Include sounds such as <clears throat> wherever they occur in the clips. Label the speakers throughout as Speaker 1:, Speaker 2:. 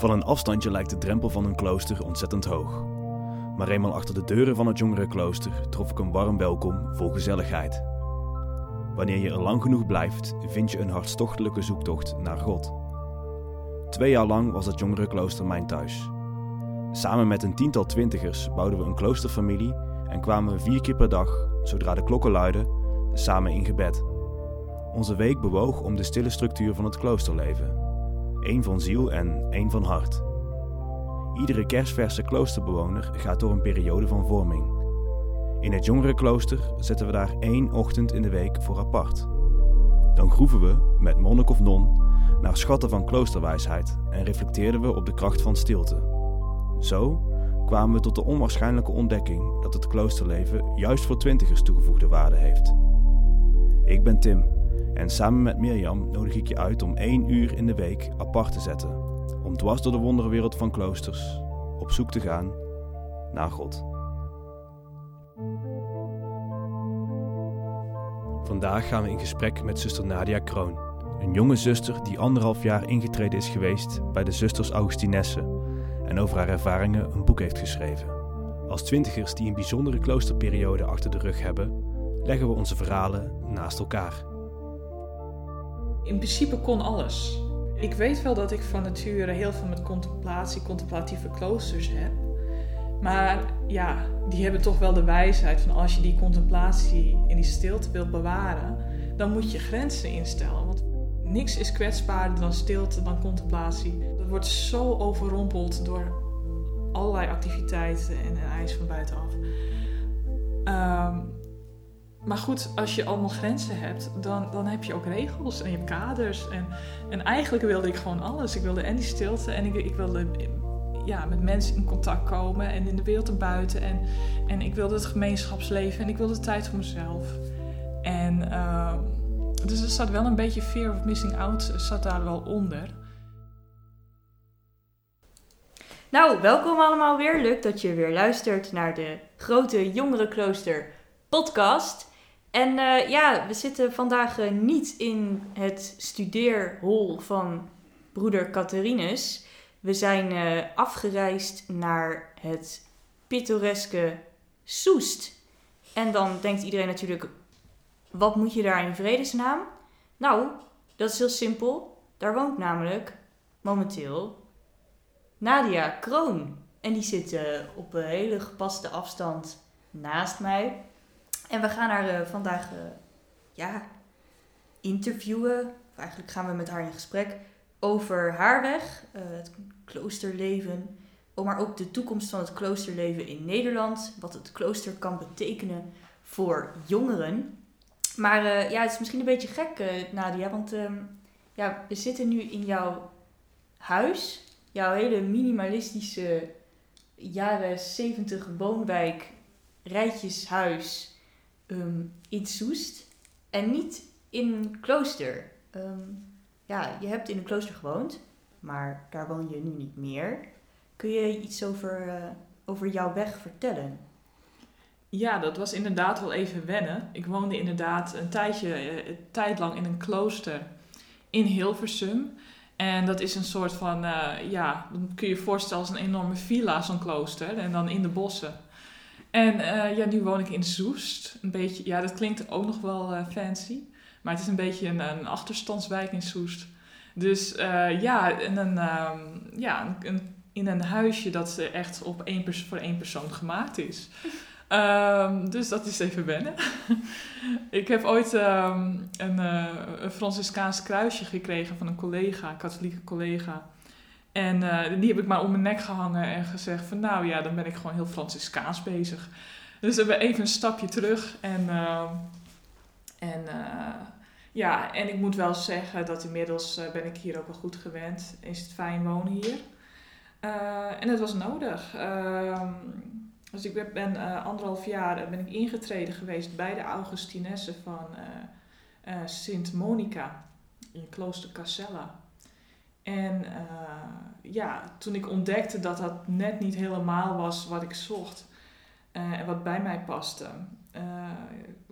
Speaker 1: Van een afstandje lijkt de drempel van een klooster ontzettend hoog. Maar eenmaal achter de deuren van het jongerenklooster trof ik een warm welkom vol gezelligheid. Wanneer je er lang genoeg blijft, vind je een hartstochtelijke zoektocht naar God. Twee jaar lang was het jongerenklooster mijn thuis. Samen met een tiental twintigers bouwden we een kloosterfamilie en kwamen we vier keer per dag, zodra de klokken luidden, samen in gebed. Onze week bewoog om de stille structuur van het kloosterleven. Één van ziel en één van hart. Iedere kerstverse kloosterbewoner gaat door een periode van vorming. In het jongerenklooster zetten we daar één ochtend in de week voor apart. Dan groeven we, met monnik of non, naar schatten van kloosterwijsheid en reflecteerden we op de kracht van stilte. Zo kwamen we tot de onwaarschijnlijke ontdekking dat het kloosterleven juist voor twintigers toegevoegde waarde heeft. Ik ben Tim en samen met Mirjam nodig ik je uit om één uur in de week apart te zetten, om dwars door de wonderenwereld van kloosters op zoek te gaan naar God. Vandaag gaan we in gesprek met zuster Nadia Kroon, een jonge zuster die anderhalf jaar ingetreden is geweest bij de zusters Augustinessen en over haar ervaringen een boek heeft geschreven. Als twintigers die een bijzondere kloosterperiode achter de rug hebben, leggen we onze verhalen naast elkaar.
Speaker 2: In principe kon alles. Ik weet wel dat ik van nature heel veel met contemplatie, contemplatieve kloosters heb. Maar ja, die hebben toch wel de wijsheid van als je die contemplatie in die stilte wilt bewaren, dan moet je grenzen instellen. Want niks is kwetsbaarder dan stilte, dan contemplatie. Dat wordt zo overrompeld door allerlei activiteiten en eisen van buitenaf. Ehm, maar goed, als je allemaal grenzen hebt, dan, dan heb je ook regels en je hebt kaders. En, en eigenlijk wilde ik gewoon alles. Ik wilde en die stilte en ik, ik wilde ja, met mensen in contact komen en in de wereld erbuiten. En, en ik wilde het gemeenschapsleven en ik wilde tijd voor mezelf. En uh, dus er zat wel een beetje fear of missing out zat daar wel onder.
Speaker 3: Nou, welkom allemaal weer. Leuk dat je weer luistert naar de Grote Jongerenklooster podcast. En uh, ja, we zitten vandaag uh, niet in het studeerhol van broeder Catharinus. We zijn uh, afgereisd naar het pittoreske Soest. En dan denkt iedereen natuurlijk, wat moet je daar in vredesnaam? Nou, dat is heel simpel. Daar woont namelijk momenteel Nadia Kroon. En die zit op een hele gepaste afstand naast mij. En we gaan haar uh, vandaag uh, ja, interviewen. Eigenlijk gaan we met haar in gesprek over haar weg, het kloosterleven. Maar ook de toekomst van het kloosterleven in Nederland. Wat het klooster kan betekenen voor jongeren. Maar ja, het is misschien een beetje gek, uh, Nadia. Want uh, ja, we zitten nu in jouw huis. Jouw hele minimalistische jaren 70 woonwijk, rijtjeshuis um, in Soest. En niet in een klooster. Um, ja, je hebt in een klooster gewoond, maar daar woon je nu niet meer. Kun je iets over, uh, over jouw weg vertellen?
Speaker 2: Ja, dat was inderdaad wel even wennen. Ik woonde inderdaad een tijdje, een tijd lang in een klooster in Hilversum. En dat is een soort van, uh, ja, kun je je voorstellen als een enorme villa, zo'n klooster. En dan in de bossen. En uh, ja, nu woon ik in Soest. Een beetje, ja, dat klinkt ook nog wel uh, fancy. Maar het is een beetje een, een achterstandswijk in Soest. Dus ja, in een, um, ja een, in een huisje dat echt op één pers voor één persoon gemaakt is. Um, <laughs> dus dat is even wennen. <laughs> ik heb ooit um, een, uh, een Franciscaans kruisje gekregen van een collega, een katholieke collega. En uh, die heb ik maar om mijn nek gehangen en gezegd van nou ja, dan ben ik gewoon heel Franciscaans bezig. Dus we hebben even een stapje terug. En, uh, en ja, en ik moet wel zeggen dat inmiddels ben ik hier ook wel goed gewend. Is het fijn wonen hier. en het was nodig. Ehm, dus ik ben anderhalf jaar ben ik ingetreden geweest bij de Augustinessen van Sint Monica in klooster Casella. En ja, toen ik ontdekte dat dat net niet helemaal was wat ik zocht en wat bij mij paste,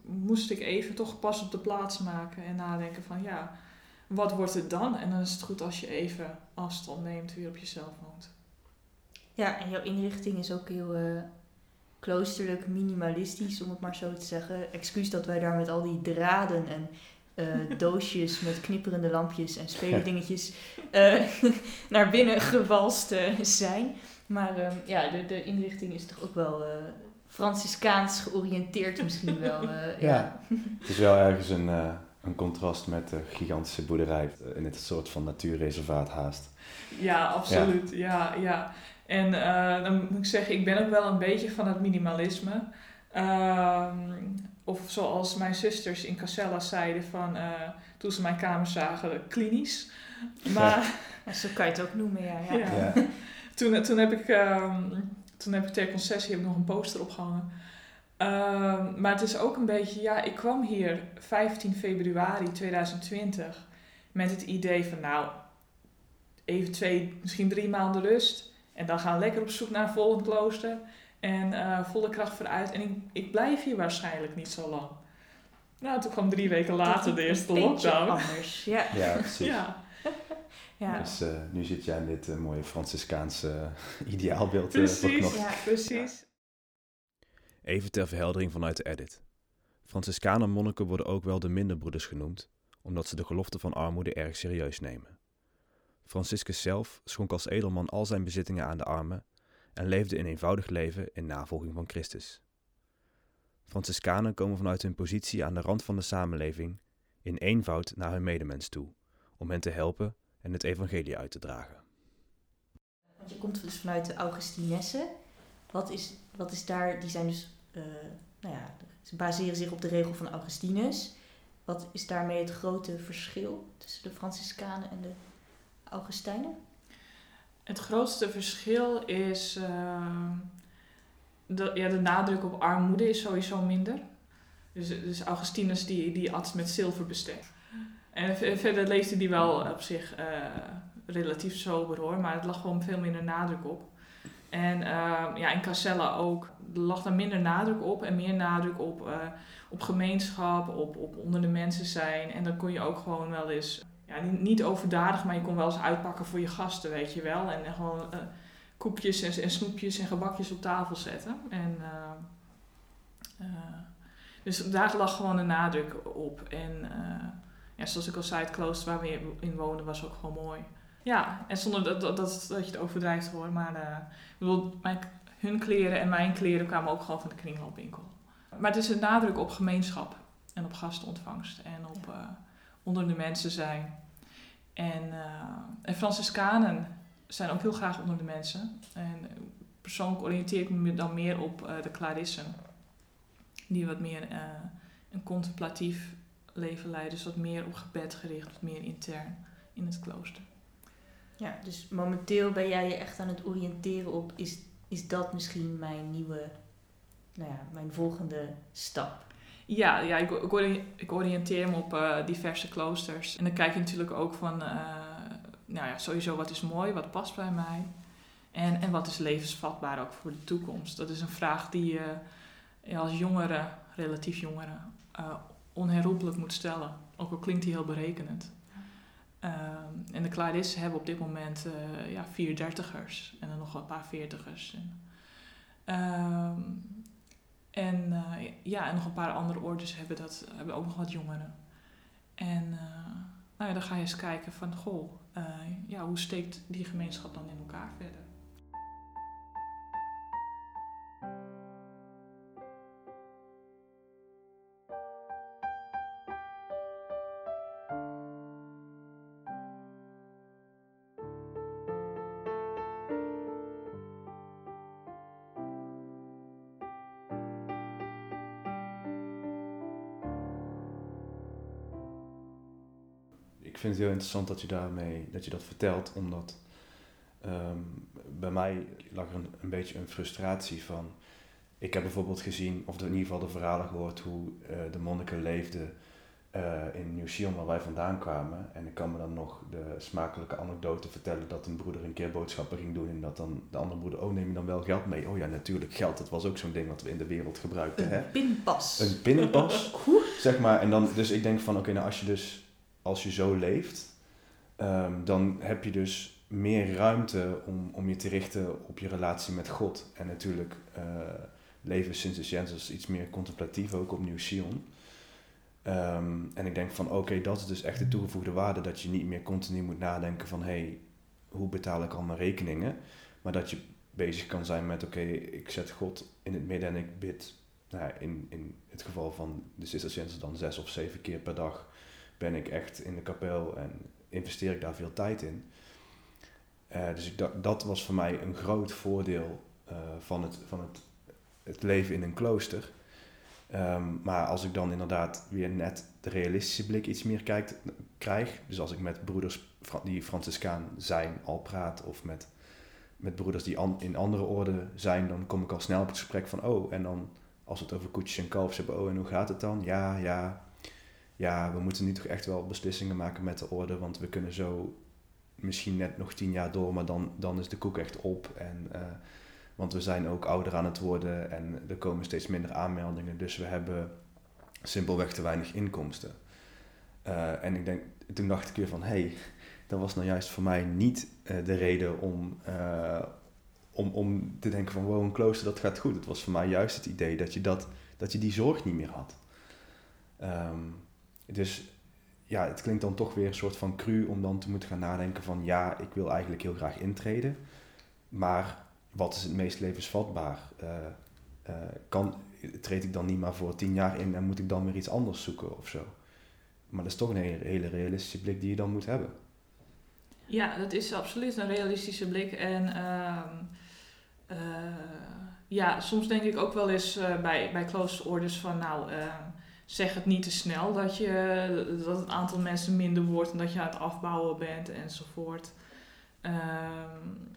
Speaker 2: moest ik even toch pas op de plaats maken en nadenken van ja, wat wordt het dan? En dan is het goed als je even afstand neemt, weer op jezelf woont.
Speaker 3: Ja, en jouw inrichting is ook heel eh, kloosterlijk, minimalistisch, om het maar zo te zeggen. Excuus dat wij daar met al die draden en eh, <laughs> doosjes met knipperende lampjes en spelendingetjes eh, <laughs> naar binnen gewalst eh, zijn. Maar ehm, ja, de, de inrichting is toch ook wel eh Franciscaans georiënteerd misschien wel. eh, <laughs> ja.
Speaker 1: Ja. Het is wel ergens een, eh, een contrast met de gigantische boerderij in het soort van natuurreservaat haast.
Speaker 2: Ja, absoluut. Ja, ja. En eh, dan moet ik zeggen, ik ben ook wel een beetje van het minimalisme. Ehm, of zoals mijn zusters in Casella zeiden van, eh, toen ze mijn kamer zagen, klinisch. Maar
Speaker 3: Ja, zo kan je het ook noemen, ja. ja.
Speaker 2: Ja.
Speaker 1: Ja. <laughs>
Speaker 2: toen, toen, heb ik, ehm, toen heb ik ter concessie heb ik nog een poster opgehangen. Ehm, maar het is ook een beetje, ja, ik kwam hier 15 februari 2020 met het idee van, nou, even twee, misschien drie maanden rust. En dan gaan we lekker op zoek naar een volgend klooster. En eh, volle kracht vooruit. En ik, ik blijf hier waarschijnlijk niet zo lang. Nou, toen kwam drie weken later de eerste lockdown.
Speaker 3: anders, ja.
Speaker 1: Ja, <laughs> precies.
Speaker 2: Ja,
Speaker 3: ja.
Speaker 1: Dus eh, nu zit jij in dit mooie Franciscaanse eh, <laughs> ideaalbeeld <laughs>
Speaker 2: precies.
Speaker 3: Ja.
Speaker 2: Precies.
Speaker 4: Even ter verheldering vanuit de edit. Franciscaner monniken worden ook wel de minderbroeders genoemd, omdat ze de gelofte van armoede erg serieus nemen. Franciscus zelf schonk als edelman al zijn bezittingen aan de armen en leefde een eenvoudig leven in navolging van Christus. Franciscanen komen vanuit hun positie aan de rand van de samenleving in eenvoud naar hun medemens toe, om hen te helpen en het evangelie uit te dragen.
Speaker 3: Want je komt dus vanuit de Augustinessen. Wat is, wat is daar, die zijn dus, eh, nou ja, ze baseren zich op de regel van Augustinus. Wat is daarmee het grote verschil tussen de Franciscanen en de Augustijnen?
Speaker 2: Het grootste verschil is ehm, de, ja, de nadruk op armoede is sowieso minder. Dus, dus Augustinus die, die at met zilverbestek. En v- verder leefde die wel op zich eh, relatief sober hoor, maar het lag gewoon veel minder nadruk op. En ehm, ja, in Casella ook. Lag daar minder nadruk op en meer nadruk op, eh, op gemeenschap, op, op onder de mensen zijn. En dan kon je ook gewoon wel eens ja, niet, overdadig, maar je kon wel eens uitpakken voor je gasten, weet je wel. En, eh, gewoon eh, koekjes en, snoepjes en gebakjes op tafel zetten. En, eh, dus daar lag gewoon de nadruk op. En ja, zoals ik al zei, het klooster waar we in woonden was ook gewoon mooi. Ja, en zonder dat, dat, dat, je het overdrijft hoor. Maar ik bedoel, mijn, hun kleren en mijn kleren kwamen ook gewoon van de kringloopwinkel. Maar het is een nadruk op gemeenschap en op gastontvangst en op onder de mensen zijn. En, eh en Franciscanen zijn ook heel graag onder de mensen. En persoonlijk oriënteer ik me dan meer op eh, de Clarissen. Die wat meer eh, een contemplatief leven leiden. Dus wat meer op gebed gericht, wat meer intern in het klooster.
Speaker 3: Ja, dus momenteel ben jij je echt aan het oriënteren op, is, is dat misschien mijn nieuwe, nou ja, mijn volgende stap?
Speaker 2: Ja, ja ik, ik, ori- ik oriënteer me op eh, diverse kloosters. En dan kijk je natuurlijk ook van, eh, nou ja, sowieso wat is mooi, wat past bij mij. En, en wat is levensvatbaar ook voor de toekomst. Dat is een vraag die je als jongere, relatief jongere, eh, onherroepelijk moet stellen. Ook al klinkt die heel berekenend. Ehm, en de Clarissen hebben op dit moment ja, vier dertigers en dan nog een paar veertigers. En, ehm, en eh, ja, en nog een paar andere orders hebben, dat, hebben ook nog wat jongeren. En eh, nou ja, dan ga je eens kijken van, goh, eh, ja, hoe steekt die gemeenschap dan in elkaar verder?
Speaker 1: Ik vind het heel interessant dat je daarmee dat je dat vertelt, omdat ehm, bij mij lag er een, een beetje een frustratie van. Ik heb bijvoorbeeld gezien, of in ieder geval de verhalen gehoord, hoe eh, de monniken leefden eh, in Nieuw-Zeeland, waar wij vandaan kwamen. En ik kan me dan nog de smakelijke anekdote vertellen dat een broeder een keer boodschappen ging doen en dat dan de andere broeder, oh neem je dan wel geld mee? Oh ja, natuurlijk, geld, dat was ook zo'n ding wat we in de wereld gebruikten. Hè?
Speaker 3: Een pinpas.
Speaker 1: Een pinpas, <laughs> zeg maar. En dan, dus ik denk van, oké, nou als je dus als je zo leeft, ehm, dan heb je dus meer ruimte om, om je te richten op je relatie met God. En natuurlijk uh, leven sinds de Genesis iets meer contemplatief, ook opnieuw Sion. Ehm, en ik denk van oké, dat is dus echt de toegevoegde waarde, dat je niet meer continu moet nadenken van hé, hey, hoe betaal ik al mijn rekeningen? Maar dat je bezig kan zijn met oké, ik zet God in het midden en ik bid. Nou, in, in het geval van de Sisters dan zes of zeven keer per dag ben ik echt in de kapel en investeer ik daar veel tijd in. Uh, dus ik, dat, was voor mij een groot voordeel uh, van, het, van het, het leven in een klooster. Um, maar als ik dan inderdaad weer net de realistische blik iets meer kijkt, krijg, dus als ik met broeders die Franciscaan zijn al praat of met, met broeders die in andere orde zijn, dan kom ik al snel op het gesprek van, oh, en dan als we het over koetjes en kalfs hebben, oh, en hoe gaat het dan? Ja, ja, ja, we moeten nu toch echt wel beslissingen maken met de orde, want we kunnen zo misschien net nog tien jaar door, maar dan, dan is de koek echt op. En, uh, want we zijn ook ouder aan het worden en er komen steeds minder aanmeldingen, dus we hebben simpelweg te weinig inkomsten. Uh, en ik denk, toen dacht ik weer van, hé, hey, dat was nou juist voor mij niet uh, de reden om, om, om te denken van, wow, een klooster, dat gaat goed. Het was voor mij juist het idee dat je, dat, dat je die zorg niet meer had. Um, dus ja, het klinkt dan toch weer een soort van cru om dan te moeten gaan nadenken van ja, ik wil eigenlijk heel graag intreden. Maar wat is het meest levensvatbaar? Uh, uh, kan, treed ik dan niet maar voor tien jaar in en moet ik dan weer iets anders zoeken of zo? Maar dat is toch een hele, realistische blik die je dan moet hebben.
Speaker 2: Ja, dat is absoluut een realistische blik. En uh, ja, soms denk ik ook wel eens bij, bij kloosterorders van nou ehm, zeg het niet te snel dat, je, dat het aantal mensen minder wordt en dat je aan het afbouwen bent enzovoort. Um,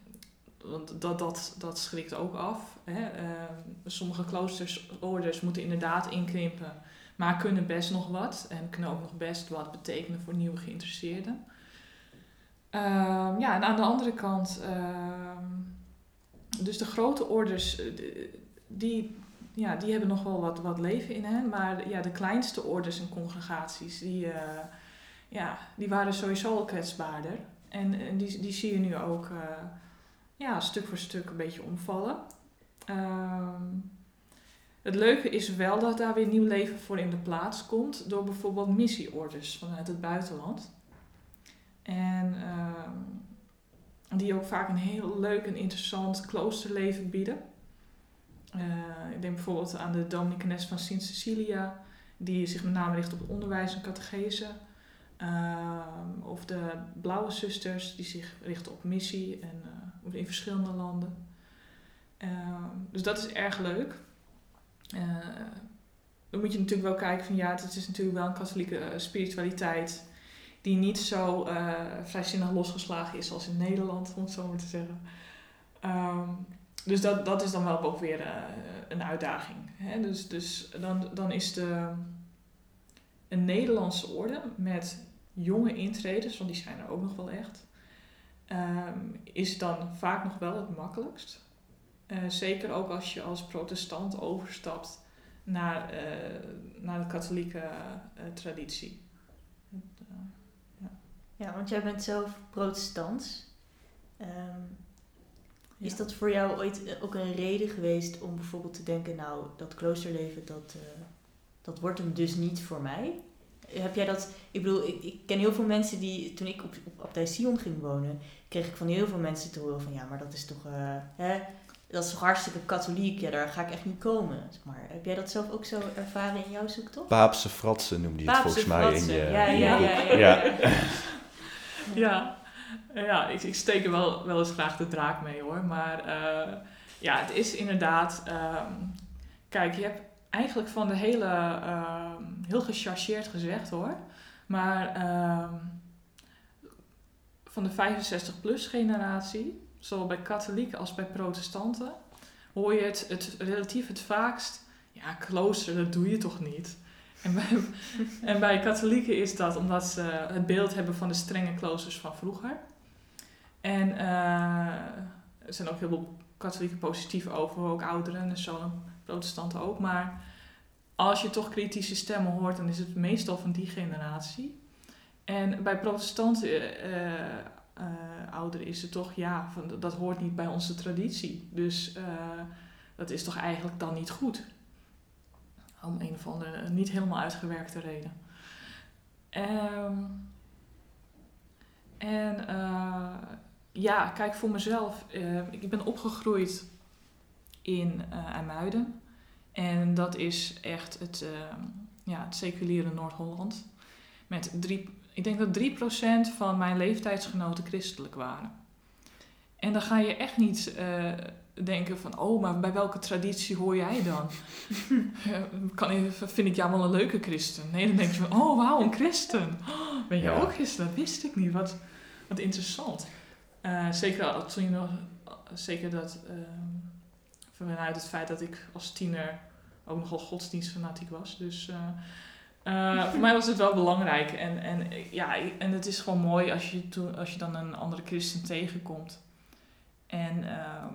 Speaker 2: want dat, dat, dat schrikt ook af. Hè. Um, sommige kloosterorders moeten inderdaad inkrimpen, maar kunnen best nog wat en kunnen ook nog best wat betekenen voor nieuwe geïnteresseerden. Um, ja, en aan de andere kant, dus de grote orders, eh, die, ja, die hebben nog wel wat, wat leven in hen. Maar ja, de kleinste orders en congregaties, die, uh, ja, die waren sowieso al kwetsbaarder. En, die, die zie je nu ook uh, ja, stuk voor stuk een beetje omvallen. Um, het leuke is wel dat daar weer nieuw leven voor in de plaats komt door bijvoorbeeld missieorders vanuit het buitenland. En uh, die ook vaak een heel leuk en interessant kloosterleven bieden. Uh, ik denk bijvoorbeeld aan de Dominicanes van Sint Cecilia, die zich met name richt op het onderwijs en catechese. Uh, of de Blauwe Zusters, die zich richten op missie en uh, in verschillende landen. dus dat is erg leuk. dan moet je natuurlijk wel kijken van ja, het is natuurlijk wel een katholieke spiritualiteit die niet zo vrijzinnig losgeslagen is als in Nederland, om het zo maar te zeggen. Um, dus dat, dat is dan wel ook weer uh, een uitdaging. Hè? Dus, dus dan, dan is de, een Nederlandse orde met jonge intreders, want die zijn er ook nog wel echt, um, is dan vaak nog wel het makkelijkst. Uh, zeker ook als je als protestant overstapt naar, uh, naar de katholieke traditie.
Speaker 3: ja. ja, want jij bent zelf protestants. Um, is dat voor jou ooit eh, ook een reden geweest om bijvoorbeeld te denken, nou, dat kloosterleven, dat, uh, dat wordt hem dus niet voor mij? Heb jij dat, ik bedoel, ik, ik ken heel veel mensen die, toen ik op, op Abdij Sion ging wonen, kreeg ik van heel veel mensen te horen van, ja, maar dat is toch, uh, hè, dat is toch hartstikke katholiek, ja, daar ga ik echt niet komen. Maar heb jij dat zelf ook zo ervaren in jouw zoektocht?
Speaker 1: Paapse fratsen noemde je het volgens mij in je,
Speaker 3: ja, ja, ja, <laughs> ja, ja.
Speaker 2: ja. Ja, ik, ik steek er wel, wel eens graag de draak mee hoor. Maar uh, ja, het is inderdaad. Um, kijk, je hebt eigenlijk van de hele. Uh, heel gechargeerd gezegd hoor. Maar uh, van de 65-plus generatie, zowel bij katholieken als bij protestanten, hoor je het, het relatief het vaakst. Ja, klooster, dat doe je toch niet? En bij, en bij katholieken is dat omdat ze het beeld hebben van de strenge kloosters van vroeger. En uh, er zijn ook heel veel katholieken positief over, ook ouderen en zo, protestanten ook. Maar als je toch kritische stemmen hoort, dan is het meestal van die generatie. En bij protestanten eh, eh, ouderen is het toch, ja, van, dat hoort niet bij onze traditie. Dus eh, dat is toch eigenlijk dan niet goed. Om een of andere niet helemaal uitgewerkte reden. Ehm, en eh, ja, kijk voor mezelf. eh, ik ben opgegroeid in eh IJmuiden. En dat is echt het, ja, het seculiere Noord-Holland. Met drie, ik denk dat 3% van mijn leeftijdsgenoten christelijk waren. En dan ga je echt niet denken van, oh, maar bij welke traditie hoor jij dan? <laughs> Kan, ik- vind ik jou wel een leuke christen? Nee, dan denk je van, oh, wauw, een christen. Oh, ben je
Speaker 1: Ja.
Speaker 2: ook christen? Dat wist ik niet. Wat, wat interessant. Eh, zeker al- toen je nog, zeker dat, ehm, vanuit het feit dat ik als tiener ook nogal godsdienstfanatiek was. Dus eh, eh, voor <laughs> mij was het wel belangrijk. En, en, ja, en het is gewoon mooi als je, toen, als je dan een andere christen tegenkomt. En, ehm,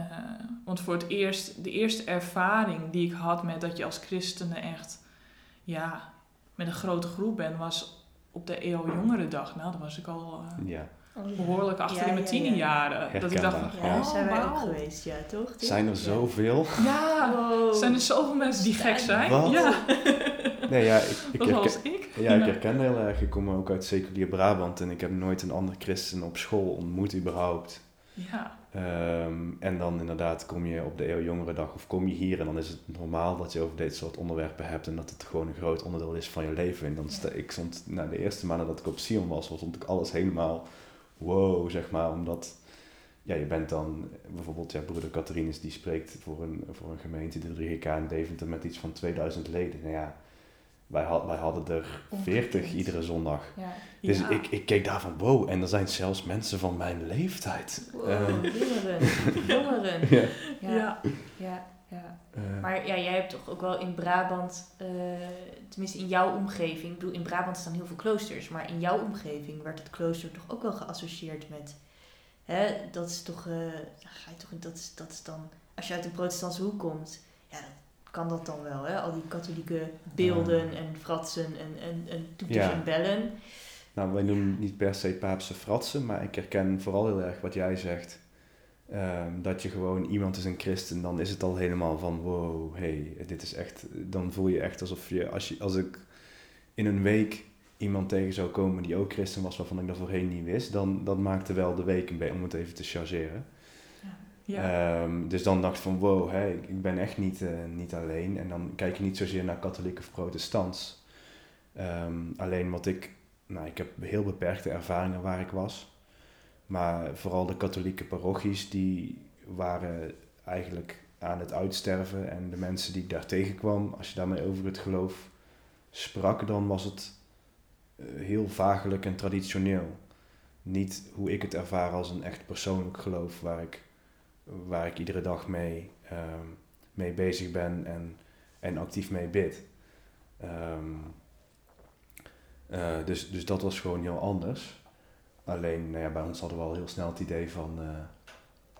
Speaker 2: eh, want voor het eerst, de eerste ervaring die ik had met dat je als christenen echt, ja, met een grote groep bent, was op de EO Jongerendag. Nou, dan was ik al eh,
Speaker 1: Ja.
Speaker 2: behoorlijk achter
Speaker 3: Ja,
Speaker 2: in mijn
Speaker 3: ja,
Speaker 2: tienerjaren. Dat ik dacht.
Speaker 3: Ja,
Speaker 2: oh,
Speaker 3: zijn wij ook geweest, ja, toch?
Speaker 1: Zijn er
Speaker 3: Ja.
Speaker 1: zoveel?
Speaker 2: Ja,
Speaker 3: Wow.
Speaker 2: zijn er zoveel mensen die gek zijn?
Speaker 1: Wat?
Speaker 2: Ja, <laughs>
Speaker 1: Nee, ja, ik, ik,
Speaker 2: dat
Speaker 1: herken,
Speaker 2: was ik.
Speaker 1: ja, ik herken heel erg. Ik kom ook uit seculier Brabant en ik heb nooit een ander christen op school ontmoet überhaupt.
Speaker 2: Ja,
Speaker 1: Ehm, en dan inderdaad kom je op de EO Jongerendag of kom je hier en dan is het normaal dat je over dit soort onderwerpen hebt en dat het gewoon een groot onderdeel is van je leven. En dan sta, ik stond, na de eerste maanden dat ik op Sion was, was stond ik alles helemaal wow, zeg maar, omdat ja, je bent dan bijvoorbeeld, ja, broeder Catharinus die spreekt voor een, voor een gemeente, de 3GK in Deventer met iets van 2000 leden. Nou ja, wij, had, wij hadden er 40
Speaker 3: Ongekend.
Speaker 1: iedere zondag.
Speaker 3: Ja.
Speaker 1: Dus
Speaker 2: ja.
Speaker 1: ik, ik keek daar van wow, en er zijn zelfs mensen van mijn leeftijd.
Speaker 3: Wow,
Speaker 1: Ehm,
Speaker 3: jongeren. <laughs> jongeren.
Speaker 1: ja.
Speaker 3: Ja,
Speaker 2: ja.
Speaker 3: ja, ja.
Speaker 1: Eh,
Speaker 3: Maar ja, jij hebt toch ook wel in Brabant, eh, tenminste in jouw omgeving, ik bedoel, in Brabant staan heel veel kloosters, maar in jouw omgeving werd het klooster toch ook wel geassocieerd met, hè, dat is toch, eh, ga je toch, dat is, dat is dan, als je uit de protestantse hoek komt, ja, kan dat dan wel, hè, al die katholieke beelden en fratsen en, en, en toeters
Speaker 1: Ja.
Speaker 3: en bellen.
Speaker 1: Nou, wij noemen niet per se paapse fratsen, maar ik herken vooral heel erg wat jij zegt. Ehm, dat je gewoon, iemand is een christen, dan is het al helemaal van wow, hey, dit is echt, dan voel je echt alsof je, als, je, als ik in een week iemand tegen zou komen die ook christen was, waarvan ik dat voorheen niet wist, dan, dan maakte wel de week een beetje, om het even te chargeren. Ehm, dus dan dacht ik van wow, hey, ik ben echt niet, eh, niet alleen. En dan kijk je niet zozeer naar katholiek of protestants. Ehm, alleen wat ik, nou ik heb heel beperkte ervaringen waar ik was. Maar vooral de katholieke parochies, die waren eigenlijk aan het uitsterven. En de mensen die ik daar tegenkwam, als je daarmee over het geloof sprak, dan was het eh, heel vagelijk en traditioneel. Niet hoe ik het ervaar als een echt persoonlijk geloof, waar ik waar ik iedere dag mee, ehm, mee bezig ben en, en actief mee bid. Ehm, eh, dus, dus dat was gewoon heel anders. Alleen nou ja, bij ons hadden we al heel snel het idee van eh,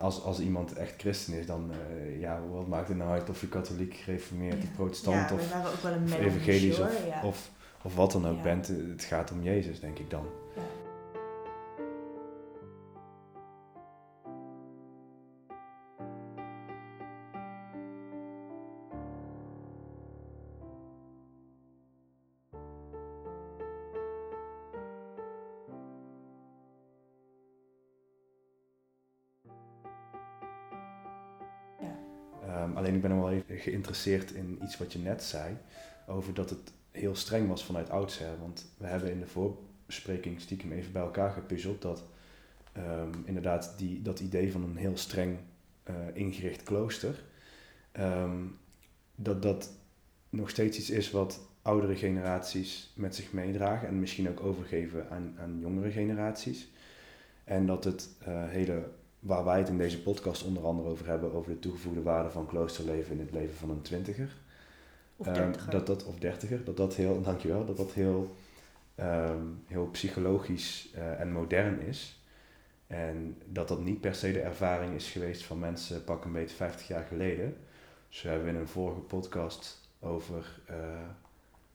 Speaker 1: als, als iemand echt christen is, dan eh, ja, wat maakt het nou uit of je katholiek, gereformeerd of protestant
Speaker 3: ja,
Speaker 1: of, evangelisch
Speaker 3: hoor,
Speaker 1: of, of, of wat dan ook bent. Het gaat om Jezus, denk ik dan. Alleen ik ben nog wel even geïnteresseerd in iets wat je net zei. Over dat het heel streng was vanuit oudsher. Want we hebben in de voorbespreking stiekem even bij elkaar gepuzzeld. Dat ehm, inderdaad die, dat idee van een heel streng eh, ingericht klooster. ehm, dat dat nog steeds iets is wat oudere generaties met zich meedragen. En misschien ook overgeven aan, aan jongere generaties. En dat het eh, hele waar wij het in deze podcast onder andere over hebben, over de toegevoegde waarde van kloosterleven in het leven van een twintiger.
Speaker 3: Of
Speaker 1: Ehm,
Speaker 3: dertiger.
Speaker 1: dat dat, of dertiger, dat dat heel, <laughs> dankjewel, dat dat heel, ehm, heel psychologisch eh, en modern is. En dat dat niet per se de ervaring is geweest van mensen pak een beetje 50 jaar geleden. Hebben we in een vorige podcast over eh,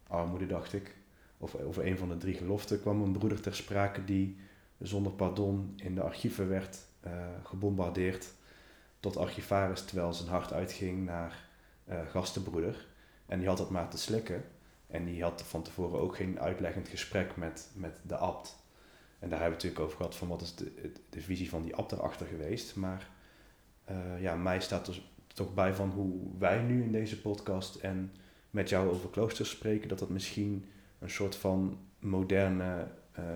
Speaker 1: armoede, dacht ik, of over een van de drie geloften, kwam een broeder ter sprake die zonder pardon in de archieven werd uh, gebombardeerd tot archivaris terwijl zijn hart uitging naar uh, gastenbroeder. En die had het maar te slikken. En die had van tevoren ook geen uitleggend gesprek met, met de abt. En daar hebben we natuurlijk over gehad van wat is de, de visie van die abt erachter geweest. Maar uh, ja, mij staat er toch bij van hoe wij nu in deze podcast en met jou over kloosters spreken, dat dat misschien een soort van moderne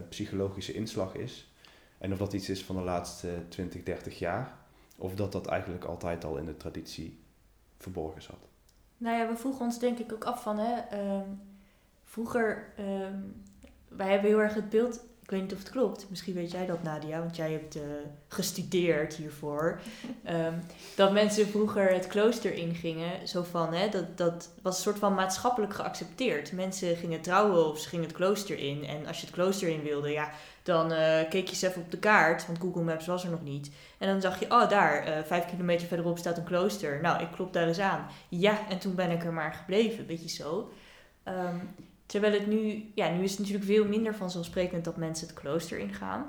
Speaker 1: psychologische inslag is. En of dat iets is van de laatste 20, 30 jaar, of dat dat eigenlijk altijd al in de traditie verborgen zat.
Speaker 3: Nou ja, we vroegen ons denk ik ook af van, hè, um, vroeger, um, wij hebben heel erg het beeld ik weet niet of het klopt, misschien weet jij dat Nadia, want jij hebt uh, gestudeerd hiervoor. Um, <laughs> dat mensen vroeger het klooster ingingen, zo van, hè, dat, dat was een soort van maatschappelijk geaccepteerd. Mensen gingen trouwen of ze gingen het klooster in. En als je het klooster in wilde, ja, dan uh, keek je eens even op de kaart, want Google Maps was er nog niet. En dan zag je, oh daar, uh, vijf kilometer verderop staat een klooster. Nou, ik klop daar eens aan. Ja, en toen ben ik er maar gebleven, weet je zo. Um, Terwijl het nu, ja, nu is het natuurlijk veel minder vanzelfsprekend dat mensen het klooster ingaan.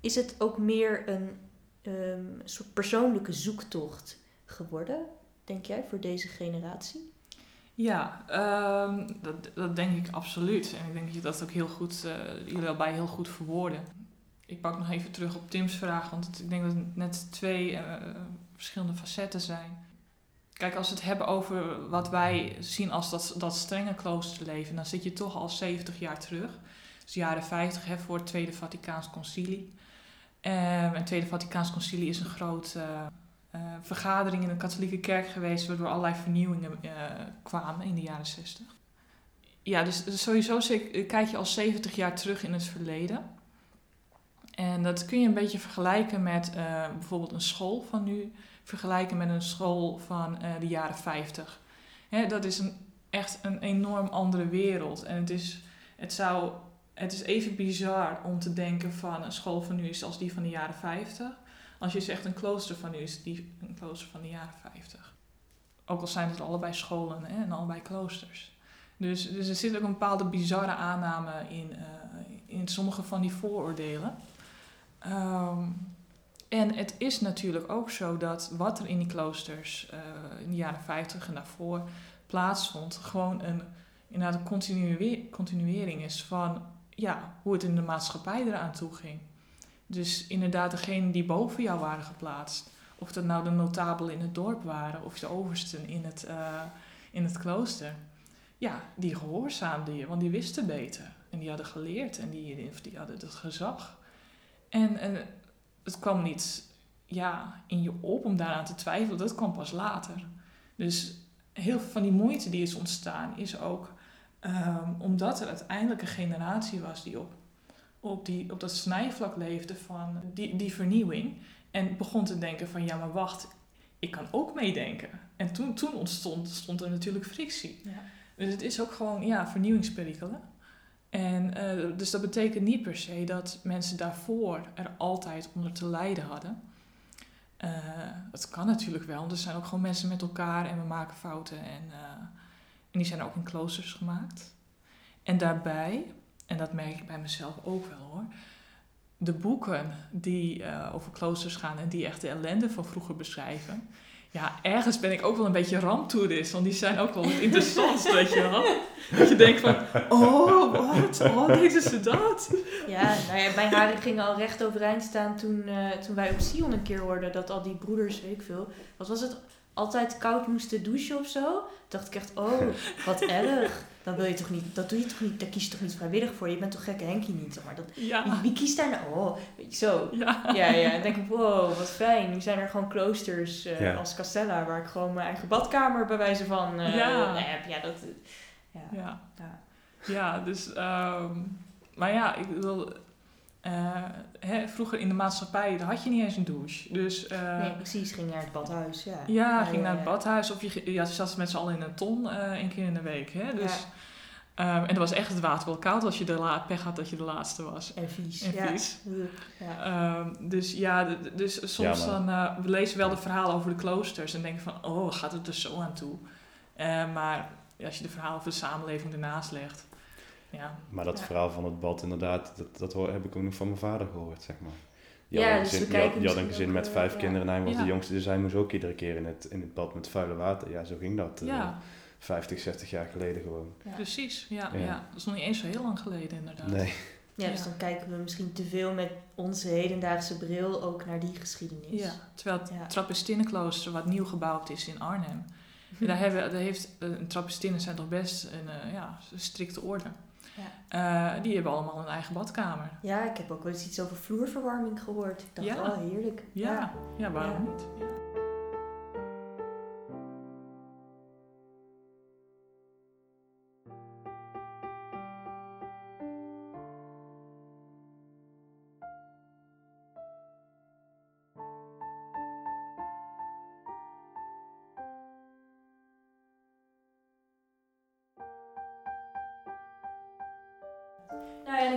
Speaker 3: Is het ook meer een um, soort persoonlijke zoektocht geworden, denk jij, voor deze generatie?
Speaker 2: Ja, um, dat, dat denk ik absoluut. En ik denk dat je dat ook heel goed, uh, jullie bij heel goed verwoorden. Ik pak nog even terug op Tim's vraag, want ik denk dat het net twee uh, verschillende facetten zijn. Kijk, als we het hebben over wat wij zien als dat, dat strenge kloosterleven, dan zit je toch al 70 jaar terug. Dus jaren 50 hè, voor het Tweede Vaticaans Concilie. Um, het Tweede Vaticaans Concilie is een grote uh, vergadering in de katholieke kerk geweest, waardoor allerlei vernieuwingen uh, kwamen in de jaren 60. Ja, dus, dus sowieso kijk je al 70 jaar terug in het verleden. En dat kun je een beetje vergelijken met bijvoorbeeld een school van nu vergelijken met een school van uh, de jaren 50. Hè, dat is een, echt een enorm andere wereld. En het is, het, zou, het is even bizar om te denken van een school van nu is als die van de jaren 50. Als je zegt een klooster van nu is die een klooster van de jaren 50. Ook al zijn het allebei scholen hè, en allebei kloosters. Dus, dus er zit ook een bepaalde bizarre aanname in, uh, in sommige van die vooroordelen. Um, en het is natuurlijk ook zo dat wat er in die kloosters uh, in de jaren 50 en daarvoor plaatsvond, gewoon een, inderdaad een continuering is van ja, hoe het in de maatschappij eraan toe ging. Dus inderdaad, degenen die boven jou waren geplaatst, of dat nou de notabelen in het dorp waren of de oversten in het, uh, in het klooster, ja, die gehoorzaamden je, want die wisten beter. En die hadden geleerd en die, die hadden het gezag. En, en het kwam niet ja, in je op om daaraan te twijfelen. Dat kwam pas later. Dus heel veel van die moeite die is ontstaan, is ook um, omdat er uiteindelijk een generatie was die op, op, die, op dat snijvlak leefde van die, die vernieuwing. En begon te denken van ja, maar wacht, ik kan ook meedenken. En toen, toen ontstond stond er natuurlijk frictie. Ja. Dus het is ook gewoon ja, vernieuwingsperikelen. En uh, dus dat betekent niet per se dat mensen daarvoor er altijd onder te lijden hadden. Dat kan natuurlijk wel, want er zijn ook gewoon mensen met elkaar en we maken fouten. En, uh, en die zijn ook in kloosters gemaakt. En daarbij, en dat merk ik bij mezelf ook wel hoor, de boeken die over kloosters gaan en die echt de ellende van vroeger beschrijven, ja, ergens ben ik ook wel een beetje ramptoerist, want die zijn ook wel het interessant, weet je wel. Dat je denkt van, oh, wat? Oh, deden ze dat?
Speaker 3: Ja, nou ja, mijn haren gingen al recht overeind staan toen, uh, toen wij op Sion een keer hoorden dat al die broeders, weet ik veel, wat was het, altijd koud moesten douchen of zo. dacht ik echt, oh, <laughs> wat erg. Dan wil je toch niet, dat doe je toch niet, daar kies je toch niet vrijwillig voor. Je bent toch gekke Henkie niet, zeg maar. Dat,
Speaker 2: ja.
Speaker 3: wie, kiest daar nou? Oh, weet je, zo. Ja. ja, ja. Dan denk ik, wow, wat fijn. Nu zijn er gewoon kloosters uh, als Castella, waar ik gewoon mijn eigen badkamer bij wijze van uh, ja. heb. Ja, dat...
Speaker 2: Ja, ja. ja. dus... Um, maar ja, ik wil uh, hè, vroeger in de maatschappij had je niet eens een douche. Dus,
Speaker 3: uh, nee, precies. Ging naar het badhuis. Ja,
Speaker 2: ja, ging naar het badhuis. Of je ja, zat met z'n allen in een ton uh, één keer in de week. Hè? Dus, um, en dan was echt het water wel koud als je de la pech had dat je de laatste was.
Speaker 3: En vies.
Speaker 2: En vies. Ja. Um, dus ja, dus soms dan... we lezen wel de verhalen over de kloosters en denken van... Oh, gaat het er zo aan toe? maar als je de verhalen over de samenleving ernaast legt... Ja,
Speaker 1: Maar dat
Speaker 3: Ja.
Speaker 1: verhaal van het bad, inderdaad, dat, dat hoor, heb ik ook nog van mijn vader gehoord, zeg maar. Die
Speaker 3: Ja,
Speaker 1: had een
Speaker 3: dus we
Speaker 1: gezin, die had- een met
Speaker 3: eh,
Speaker 1: vijf
Speaker 3: ja.
Speaker 1: kinderen en hij was
Speaker 2: Ja.
Speaker 1: de jongste, dus hij moest ook iedere keer in het, in het bad met vuile water. Ja, zo ging dat. eh,
Speaker 2: ja
Speaker 1: 50, 60 jaar geleden gewoon.
Speaker 3: Ja.
Speaker 2: precies. Ja,
Speaker 1: Ja.
Speaker 2: ja. dat is nog niet eens zo heel lang geleden inderdaad.
Speaker 1: Nee.
Speaker 3: Ja, dus
Speaker 2: Ja.
Speaker 3: dan kijken we misschien te veel met onze hedendaagse bril ook naar die geschiedenis.
Speaker 2: Ja, terwijl het
Speaker 3: Ja.
Speaker 2: Trappistinnenklooster, wat nieuw gebouwd is in Arnhem, <laughs> daar, hebben, daar heeft, eh, Trappistinnen zijn toch best een eh, ja, strikte orde. Eh, die hebben allemaal een eigen badkamer.
Speaker 3: Ja, ik heb ook wel eens iets over vloerverwarming gehoord. Ik dacht,
Speaker 2: Ja.
Speaker 3: oh heerlijk.
Speaker 2: Ja, ja, waarom
Speaker 3: Ja.
Speaker 2: niet?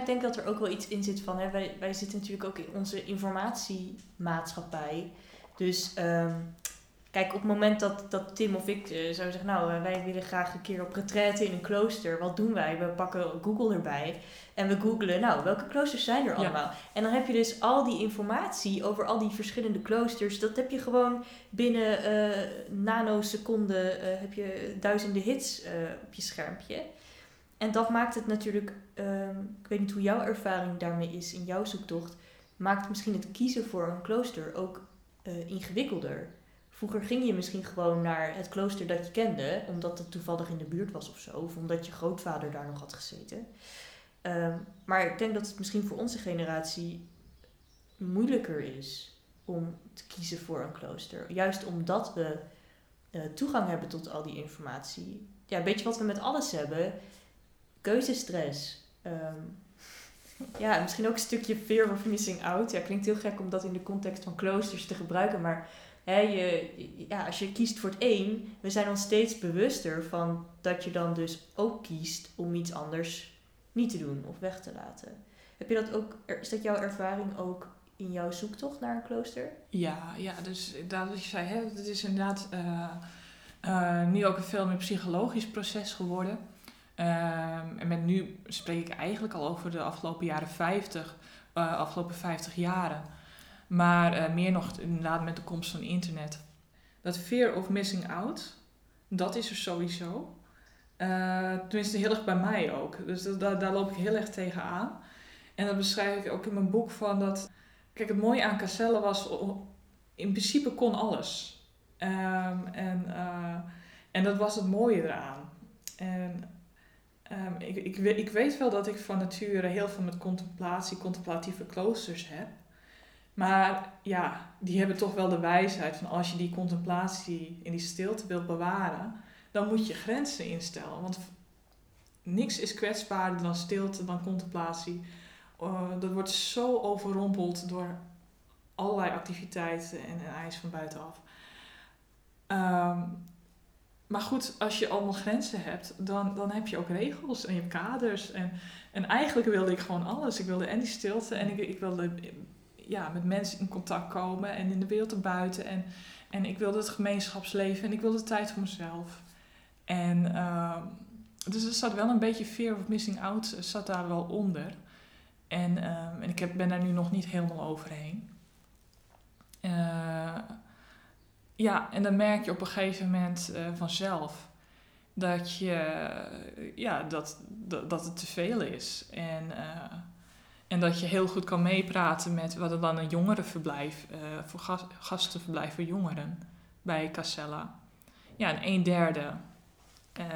Speaker 3: Ik denk dat er ook wel iets in zit van, hè, wij, wij zitten natuurlijk ook in onze informatiemaatschappij. Dus ehm, kijk, op het moment dat, dat Tim of ik eh, zou zeggen, nou, eh, wij willen graag een keer op retraite in een klooster. Wat doen wij? We pakken Google erbij en we googlen, nou, welke kloosters zijn er
Speaker 2: Ja.
Speaker 3: allemaal? En dan heb je dus al die informatie over al die verschillende kloosters. Dat heb je gewoon binnen eh nanoseconden, heb je duizenden hits op je schermpje. En dat maakt het natuurlijk, ehm, ik weet niet hoe jouw ervaring daarmee is in jouw zoektocht, maakt misschien het kiezen voor een klooster ook eh, ingewikkelder. Vroeger ging je misschien gewoon naar het klooster dat je kende, omdat het toevallig in de buurt was of zo, of omdat je grootvader daar nog had gezeten. Ehm, maar ik denk dat het misschien voor onze generatie moeilijker is om te kiezen voor een klooster. Juist omdat we eh, toegang hebben tot al die informatie. Ja, weet je wat we met alles hebben? Keuzestress. Ehm, ja, misschien ook een stukje fear of missing out. Ja, klinkt heel gek om dat in de context van kloosters te gebruiken, maar hè, je, ja, als je kiest voor het één, we zijn ons steeds bewuster van dat je dan dus ook kiest om iets anders niet te doen of weg te laten. Heb je dat ook, is dat jouw ervaring ook in jouw zoektocht naar een klooster?
Speaker 2: Ja, ja, dus wat je zei, hè, het is inderdaad eh, nu ook een veel meer psychologisch proces geworden. Ehm, en met nu spreek ik eigenlijk al over de afgelopen jaren 50, eh, afgelopen 50 jaren. Maar eh, meer nog inderdaad met de komst van internet. Dat fear of missing out, dat is er sowieso. Eh, tenminste, heel erg bij mij ook. Dus dat, daar, loop ik heel erg tegen aan. En dat beschrijf ik ook in mijn boek van dat... Kijk, het mooie aan Caselle was, in principe kon alles. Ehm, en, en dat was het mooie eraan. En ehm, ik, ik, ik weet wel dat ik van nature heel veel met contemplatie, contemplatieve kloosters heb. Maar ja, die hebben toch wel de wijsheid van als je die contemplatie in die stilte wilt bewaren, dan moet je grenzen instellen. Want niks is kwetsbaarder dan stilte, dan contemplatie. Eh, dat wordt zo overrompeld door allerlei activiteiten en, en eisen van buitenaf. Ehm, maar goed, als je allemaal grenzen hebt, dan, dan heb je ook regels en je hebt kaders. En, en eigenlijk wilde ik gewoon alles. Ik wilde en die stilte en ik, ik wilde ja, met mensen in contact komen en in de wereld erbuiten. En, en ik wilde het gemeenschapsleven en ik wilde tijd voor mezelf. En ehm, dus er zat wel een beetje fear of missing out eh, zat daar wel onder. En, ehm, en ik heb, ben daar nu nog niet helemaal overheen. Eh, ja, en dan merk je op een gegeven moment eh, vanzelf dat, je, eh, ja, dat, dat, het te veel is. En, eh, en dat je heel goed kan meepraten met wat er dan een jongerenverblijf, eh voor gas, gastenverblijf voor jongeren bij Casella. Ja, en een derde.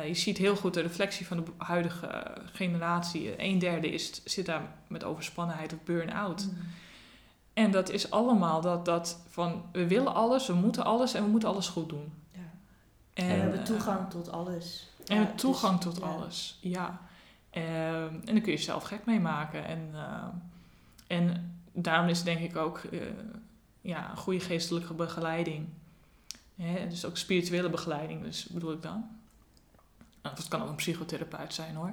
Speaker 2: je ziet heel goed de reflectie van de huidige generatie. Een derde is, zit daar met overspannenheid of burn-out. En dat is allemaal dat, dat van we willen alles, we moeten alles en we moeten alles goed doen.
Speaker 3: Ja.
Speaker 2: En,
Speaker 3: En we hebben
Speaker 2: eh,
Speaker 3: toegang tot alles.
Speaker 2: en
Speaker 3: Ja,
Speaker 2: we toegang
Speaker 3: dus-
Speaker 2: tot
Speaker 3: ja.
Speaker 2: alles, ja. Ehm, en dan kun je zelf gek mee maken. En, ehm, en daarom is denk ik ook eh, ja, een goede geestelijke begeleiding. Hè? Dus ook spirituele begeleiding, dus bedoel ik dan. Of het kan ook een psychotherapeut zijn hoor.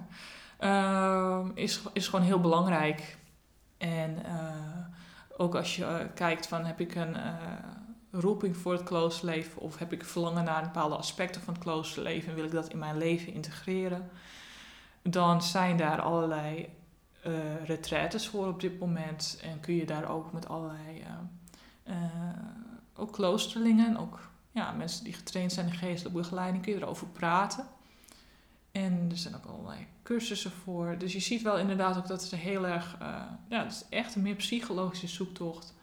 Speaker 2: Ehm, is, is gewoon heel belangrijk. En eh, ook als je eh, kijkt van heb ik een eh, roeping voor het kloosterleven of heb ik verlangen naar bepaalde aspecten van het kloosterleven en wil ik dat in mijn leven integreren. dan zijn daar allerlei uh, retraites voor op dit moment. En kun je daar ook met allerlei ook kloosterlingen, ook ja, mensen die getraind zijn in geestelijke begeleiding, kun je erover praten. En er zijn ook allerlei cursussen voor. Dus je ziet wel inderdaad ook dat het heel erg, uh, ja, het is echt een meer psychologische zoektocht.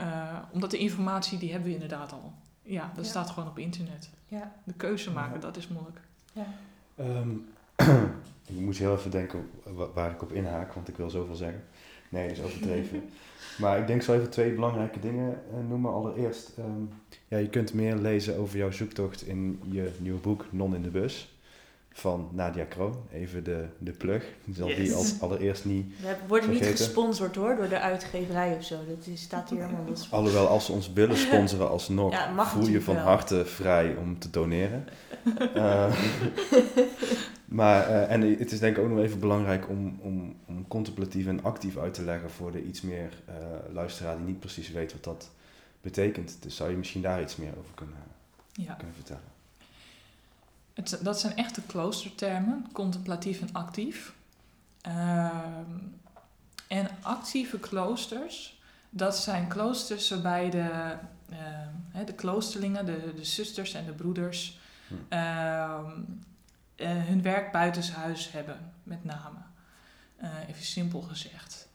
Speaker 2: Uh, omdat de informatie die hebben we inderdaad al. Ja, dat staat gewoon op internet. Ja. De keuze maken, dat is moeilijk. Ja.
Speaker 1: Um, <clears throat> ik moet heel even denken waar ik op inhaak, want ik wil zoveel zeggen. Nee, dat is overdreven. <laughs> maar ik denk zo even twee belangrijke dingen uh, noemen. Allereerst, um, ja, je kunt meer lezen over jouw zoektocht in je nieuwe boek Non in de Bus van Nadia Kroon. Even de, de plug. zal die als allereerst niet
Speaker 3: We worden niet gesponsord hoor, door de uitgeverij of zo. Dat is, staat hier helemaal
Speaker 1: los. Alhoewel, als ze ons willen sponsoren alsnog, ja, voel je van harte vrij om te doneren. uh, <laughs> maar, uh, en het is denk ik ook nog even belangrijk om, om, om contemplatief en actief uit te leggen voor de iets meer uh, luisteraar die niet precies weet wat dat betekent. Dus zou je misschien daar iets meer over kunnen, ja. kunnen vertellen?
Speaker 2: Het, dat zijn echte kloostertermen, contemplatief en actief. Ehm, en actieve kloosters, dat zijn kloosters waarbij de, uh, de kloosterlingen, de, de zusters en de broeders, hm. uh, hun werk buitenshuis hebben, met name. Uh, even simpel gezegd.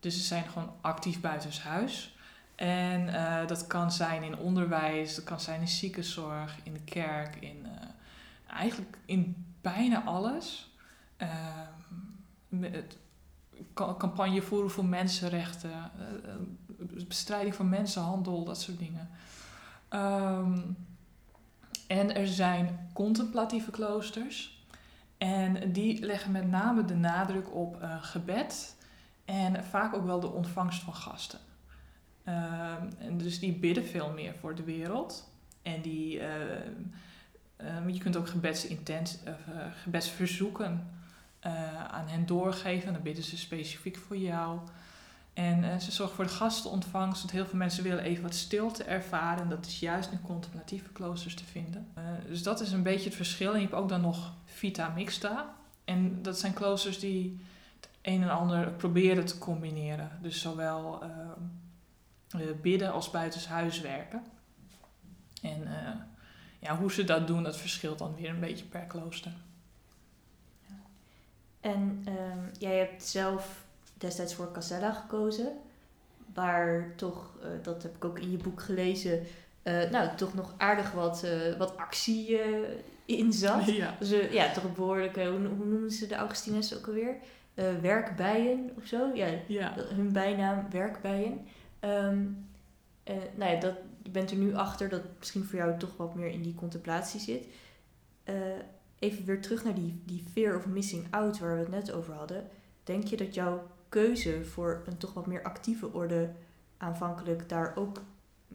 Speaker 2: Dus ze zijn gewoon actief buitenshuis. En uh, dat kan zijn in onderwijs, dat kan zijn in ziekenzorg, in de kerk, in eigenlijk in bijna alles. Uh, het, campagne voeren voor mensenrechten, uh, bestrijding van mensenhandel, dat soort dingen. Um, en er zijn contemplatieve kloosters. En die leggen met name de nadruk op uh, gebed en vaak ook wel de ontvangst van gasten. Um, en dus die bidden veel meer voor de wereld. En die Um, je kunt ook gebedsintent, uh, gebedsverzoeken uh, aan hen doorgeven. Dan bidden ze specifiek voor jou. En uh, ze zorgen voor de gastenontvangst. Want heel veel mensen willen even wat stilte ervaren. Dat is juist in contemplatieve kloosters te vinden. dus dat is een beetje het verschil. En je hebt ook dan nog Vita Mixta. En dat zijn kloosters die het een en ander proberen te combineren. Dus zowel ehm, bidden als buitenshuis werken. En ja, hoe ze dat doen, dat verschilt dan weer een beetje per klooster.
Speaker 3: Ja. En um, jij hebt zelf destijds voor Casella gekozen, waar toch, uh, dat heb ik ook in je boek gelezen, uh, nou, toch nog aardig wat, uh, wat actie in zat. <laughs> Ja. Dus ja, toch een behoorlijke, hoe, hoe noemen ze de Augustines ook alweer? werkbijen of zo? Ja, ja. hun bijnaam werkbijen. Um, nou ja, dat, je bent er nu achter dat misschien voor jou toch wat meer in die contemplatie zit. Uh, even weer terug naar die, die fear of missing out waar we het net over hadden. Denk je dat jouw keuze voor een toch wat meer actieve orde aanvankelijk daar ook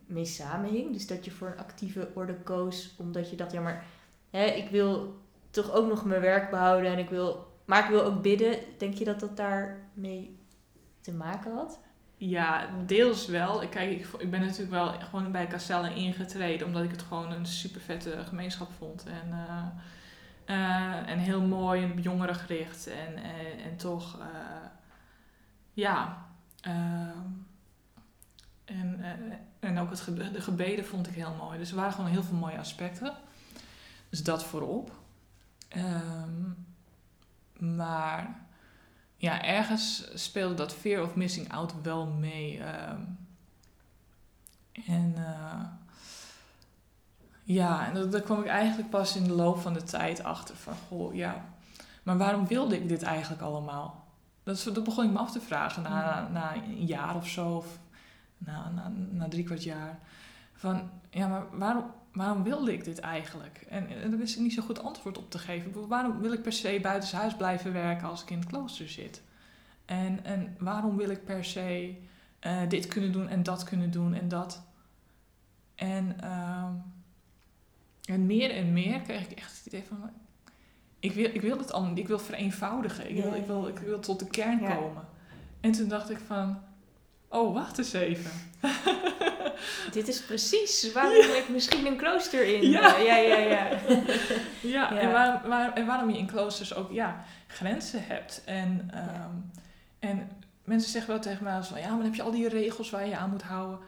Speaker 3: mee samenhing? Dus dat je voor een actieve orde koos omdat je dacht, ja maar hè, ik wil toch ook nog mijn werk behouden en ik wil, maar ik wil ook bidden. Denk je dat dat daarmee te maken had?
Speaker 2: Ja, deels wel. Ik, kijk, ik, ben natuurlijk wel gewoon bij Castella ingetreden, omdat ik het gewoon een super vette gemeenschap vond. En, uh, uh, en heel mooi en jongerengericht. En, en, en toch, uh, ja. en, en ook het de gebeden vond ik heel mooi. Dus er waren gewoon heel veel mooie aspecten. Dus dat voorop. Um, maar ja, ergens speelde dat fear of missing out wel mee. Ehm. en uh, ja, en daar kwam ik eigenlijk pas in de loop van de tijd achter van, goh, ja, maar waarom wilde ik dit eigenlijk allemaal? Dat, dat begon ik me af te vragen na, mm. na een jaar of zo, of na, na, na drie kwart jaar. Van, ja, maar waarom, waarom wilde ik dit eigenlijk? En, en daar wist ik niet zo goed antwoord op te geven. Waarom wil ik per se buitenshuis blijven werken als ik in het klooster zit? En, en waarom wil ik per se uh, dit kunnen doen en dat kunnen doen en dat? En, uh, en meer en meer kreeg ik echt het idee van... Ik wil, ik wil het allemaal Ik wil vereenvoudigen. Ik wil, ik wil, ik wil tot de kern komen. En toen dacht ik van... Oh, wacht eens even. <laughs>
Speaker 3: Dit is precies waarom ik misschien een klooster in.
Speaker 2: Ja.
Speaker 3: eh, ja, <laughs> ja, ja.
Speaker 2: En, waar, waar, en waarom je in kloosters ook ja, grenzen hebt. En, ehm, en mensen zeggen wel tegen mij als van, ja, maar dan heb je al die regels waar je aan moet houden.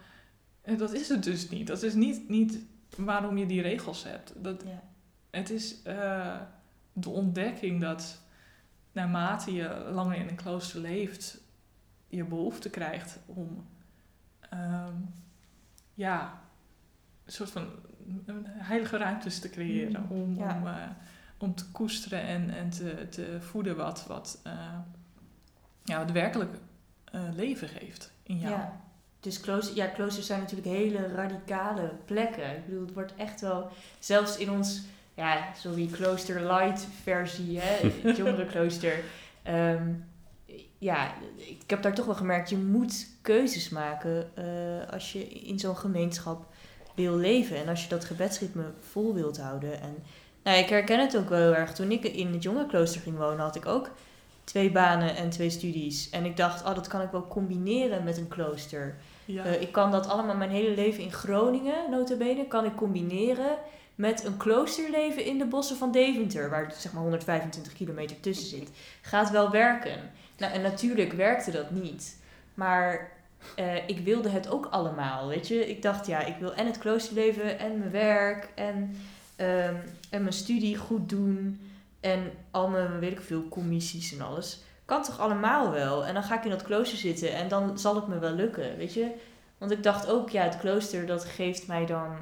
Speaker 2: En dat is het dus niet. Dat is niet, niet waarom je die regels hebt. Dat,
Speaker 3: Ja.
Speaker 2: Het is eh, de ontdekking dat naarmate je langer in een klooster leeft, je behoefte krijgt om ehm, ja, een soort van heilige ruimtes te creëren.
Speaker 3: Mm,
Speaker 2: om,
Speaker 3: ja.
Speaker 2: om, eh, om te koesteren en, en te, te voeden wat, wat eh, ja, het werkelijk eh, leven geeft in jou.
Speaker 3: Ja. Dus klooster, ja, kloosters zijn natuurlijk hele radicale plekken. Ik bedoel, het wordt echt wel, zelfs in ons, ja, sorry, klooster light versie, hè, <laughs> het jongere klooster. ehm, ja, ik heb daar toch wel gemerkt, je moet keuzes maken eh, als je in zo'n gemeenschap wil leven. En als je dat gebedsritme vol wilt houden. En nou, ik herken het ook wel heel erg. Toen ik in het jonge klooster ging wonen, had ik ook twee banen en twee studies. En ik dacht, oh, dat kan ik wel combineren met een klooster.
Speaker 2: Ja.
Speaker 3: Eh, ik kan dat allemaal mijn hele leven in Groningen, notabene, kan ik combineren met een kloosterleven in de bossen van Deventer, waar zeg maar 125 kilometer tussen zit. Gaat wel werken. Nou, en natuurlijk werkte dat niet. Maar eh, ik wilde het ook allemaal, weet je. Ik dacht, ja, ik wil en het kloosterleven en mijn werk en, ehm, en mijn studie goed doen. En al mijn, weet ik veel, commissies en alles. Kan toch allemaal wel? En dan ga ik in dat klooster zitten en dan zal het me wel lukken, weet je. Want ik dacht ook, ja, het klooster dat geeft mij dan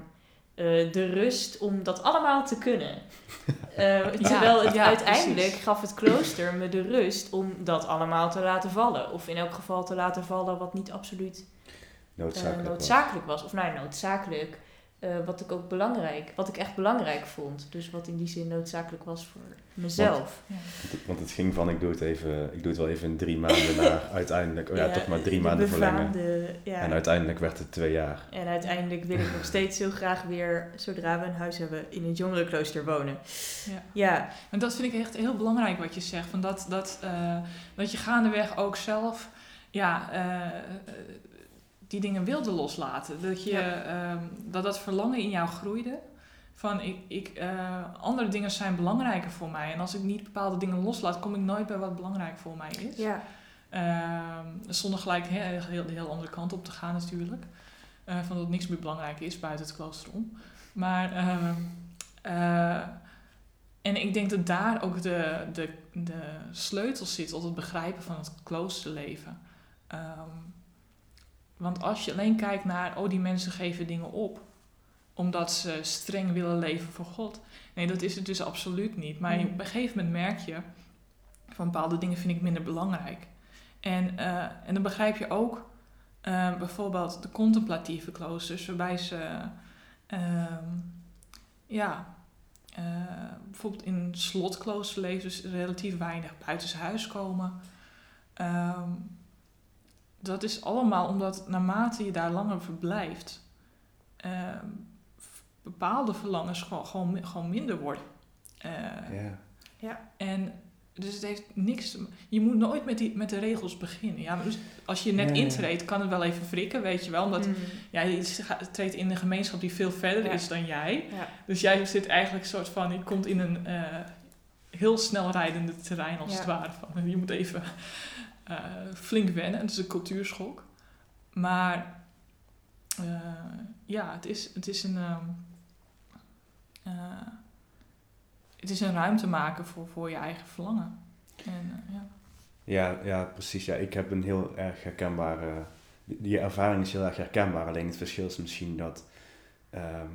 Speaker 3: eh, de rust om dat allemaal te kunnen. <laughs> Eh, terwijl het
Speaker 2: ja,
Speaker 3: uiteindelijk
Speaker 2: precies.
Speaker 3: gaf het klooster me de rust om dat allemaal te laten vallen. Of in elk geval te laten vallen wat niet absoluut eh,
Speaker 1: Noodzakelijk. was.
Speaker 3: noodzakelijk was. Of nou, noodzakelijk. Eh, wat ik ook belangrijk, wat ik echt belangrijk vond. Dus wat in die zin noodzakelijk was voor mezelf.
Speaker 1: Want het ging van, ik doe het, even, ik doe het wel even in drie maanden naar <laughs> uiteindelijk, oh ja, toch maar drie
Speaker 3: de
Speaker 1: maanden verlengen.
Speaker 3: Ja.
Speaker 1: En uiteindelijk werd het twee jaar.
Speaker 3: En uiteindelijk wil ik nog steeds heel graag weer, zodra we een huis hebben, in een jongerenklooster wonen.
Speaker 2: Ja.
Speaker 3: Ja,
Speaker 2: En dat vind ik echt heel belangrijk wat je zegt. Van dat, dat, eh, dat je gaandeweg ook zelf ja, eh, die dingen wilde loslaten. Dat, je,
Speaker 3: Ja.
Speaker 2: ehm, dat dat verlangen in jou groeide. Van ik, ik, eh, andere dingen zijn belangrijker voor mij. En als ik niet bepaalde dingen loslaat, kom ik nooit bij wat belangrijk voor mij is.
Speaker 3: ja,
Speaker 2: Ehm, zonder gelijk he- heel, heel, de heel andere kant op te gaan natuurlijk. Eh, van dat niks meer belangrijk is buiten het klooster om. Maar, ehm, eh, en ik denk dat daar ook de, de, de sleutel zit tot het begrijpen van het kloosterleven. Ehm, want als je alleen kijkt naar, oh die mensen geven dingen op omdat ze streng willen leven voor God. Nee, dat is het dus absoluut niet. Maar
Speaker 3: Mm.
Speaker 2: op een gegeven moment merk je van bepaalde dingen vind ik minder belangrijk. En, eh, en dan begrijp je ook eh, bijvoorbeeld de contemplatieve kloosters, waarbij ze ehm, ja, eh, bijvoorbeeld in een slotklooster leven, dus relatief weinig buitenshuis komen. Ehm, dat is allemaal omdat naarmate je daar langer verblijft, ehm, bepaalde verlangens gewoon, gewoon, gewoon minder worden. Eh,
Speaker 1: Ja.
Speaker 2: en dus het heeft niks. te- Je moet nooit met, die, met de regels beginnen. Ja, maar dus als je net
Speaker 1: Ja, ja.
Speaker 2: intreedt, kan het wel even frikken, weet je wel. Omdat
Speaker 3: Mm.
Speaker 2: ja, je treedt in een gemeenschap die veel verder
Speaker 3: Ja.
Speaker 2: is dan jij.
Speaker 3: ja.
Speaker 2: Dus jij zit eigenlijk een soort van. Je komt in een eh, heel snel rijdende terrein als
Speaker 3: Ja.
Speaker 2: het ware. Van, je moet even eh, flink wennen. Het is een cultuurschok. Maar eh, ja, het is, het is een. ehm, eh, het is een ruimte maken voor, voor je eigen verlangen. En, ja.
Speaker 1: Ja, ja, precies. Ja, ik heb een heel erg herkenbare... Die ervaring is heel erg herkenbaar. Alleen het verschil is misschien dat ehm,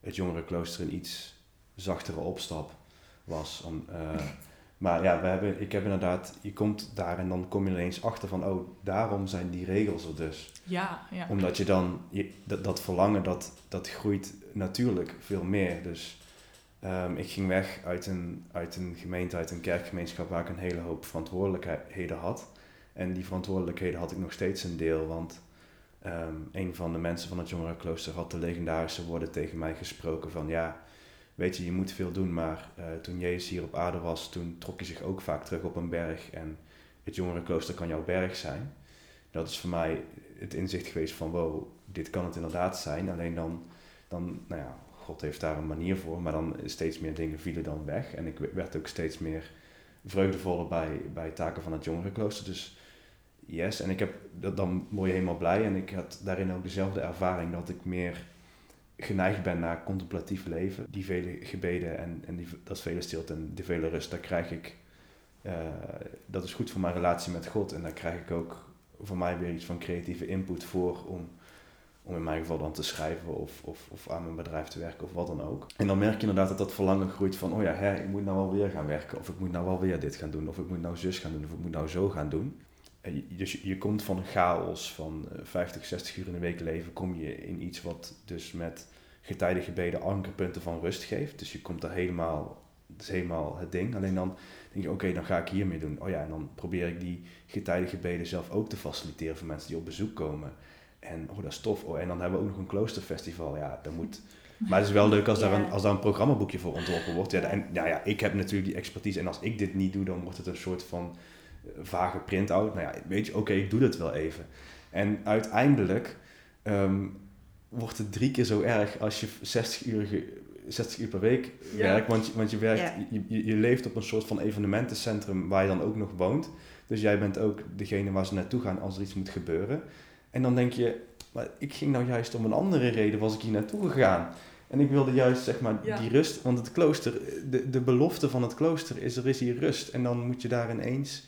Speaker 1: het jongerenklooster een iets zachtere opstap was. Om, <laughs> maar ja, we hebben, ik heb inderdaad... Je komt daar en dan kom je ineens achter van... Oh, daarom zijn die regels er dus.
Speaker 2: Ja, ja.
Speaker 1: Omdat je dan... Je, dat, dat verlangen, dat, dat groeit natuurlijk veel meer. Dus ehm, ik ging weg uit een, uit een gemeente, uit een kerkgemeenschap... waar ik een hele hoop verantwoordelijkheden had. En die verantwoordelijkheden had ik nog steeds een deel, want... ehm, een van de mensen van het jongerenklooster had de legendarische woorden tegen mij gesproken van... Ja, weet je, je moet veel doen, maar eh, toen Jezus hier op aarde was... toen trok hij zich ook vaak terug op een berg. En het jongerenklooster kan jouw berg zijn. Dat is voor mij het inzicht geweest van, wow, dit kan het inderdaad zijn. Alleen dan, dan nou ja, God heeft daar een manier voor, maar dan steeds meer dingen vielen dan weg. En ik werd ook steeds meer vreugdevoller bij, bij taken van het jongerenklooster. Dus yes, en ik heb, dat, dan word je helemaal blij. En ik had daarin ook dezelfde ervaring dat ik meer geneigd ben naar contemplatief leven. Die vele gebeden en, en die, dat vele stilte en die vele rust, daar krijg ik, uh, dat is goed voor mijn relatie met God. En daar krijg ik ook voor mij weer iets van creatieve input voor om, om in mijn geval dan te schrijven of, of, of aan mijn bedrijf te werken of wat dan ook. En dan merk je inderdaad dat dat verlangen groeit van, oh ja, hè, ik moet nou wel weer gaan werken of ik moet nou wel weer dit gaan doen of ik moet nou zus gaan doen of ik moet nou zo gaan doen. Dus je, komt van een chaos van 50, eh, 60 uur in de week leven, kom je in iets wat dus met getijden gebeden ankerpunten van rust geeft. Dus je komt daar helemaal, dat is helemaal het ding. Alleen dan denk je, oké, dan ga ik hiermee doen. Oh ja, en dan probeer ik die getijden gebeden zelf ook te faciliteren voor mensen die op bezoek komen. En oh, dat is tof. Oh, en dan hebben we ook nog een kloosterfestival. Ja, dan moet... Maar het is wel leuk als, daar, een, als daar een programmaboekje voor ontworpen wordt. Ja, en ja, ja, ik heb natuurlijk die expertise. En als ik dit niet doe, dan wordt het een soort van vage printout. Nou ja, weet je, oké, ik doe dat wel even. En uiteindelijk ehm, wordt het drie keer zo erg als je 60 uur, 60 uur per week werkt. Want, je, want je, werkt, je, je, leeft op een soort van evenementencentrum waar je dan ook nog woont. Dus jij bent ook degene waar ze naartoe gaan als er iets moet gebeuren. En dan denk je, maar ik ging nou juist om een andere reden was ik hier naartoe gegaan. En ik wilde juist zeg maar die rust, want het klooster, de, de belofte van het klooster is er is hier rust. En dan moet je daar ineens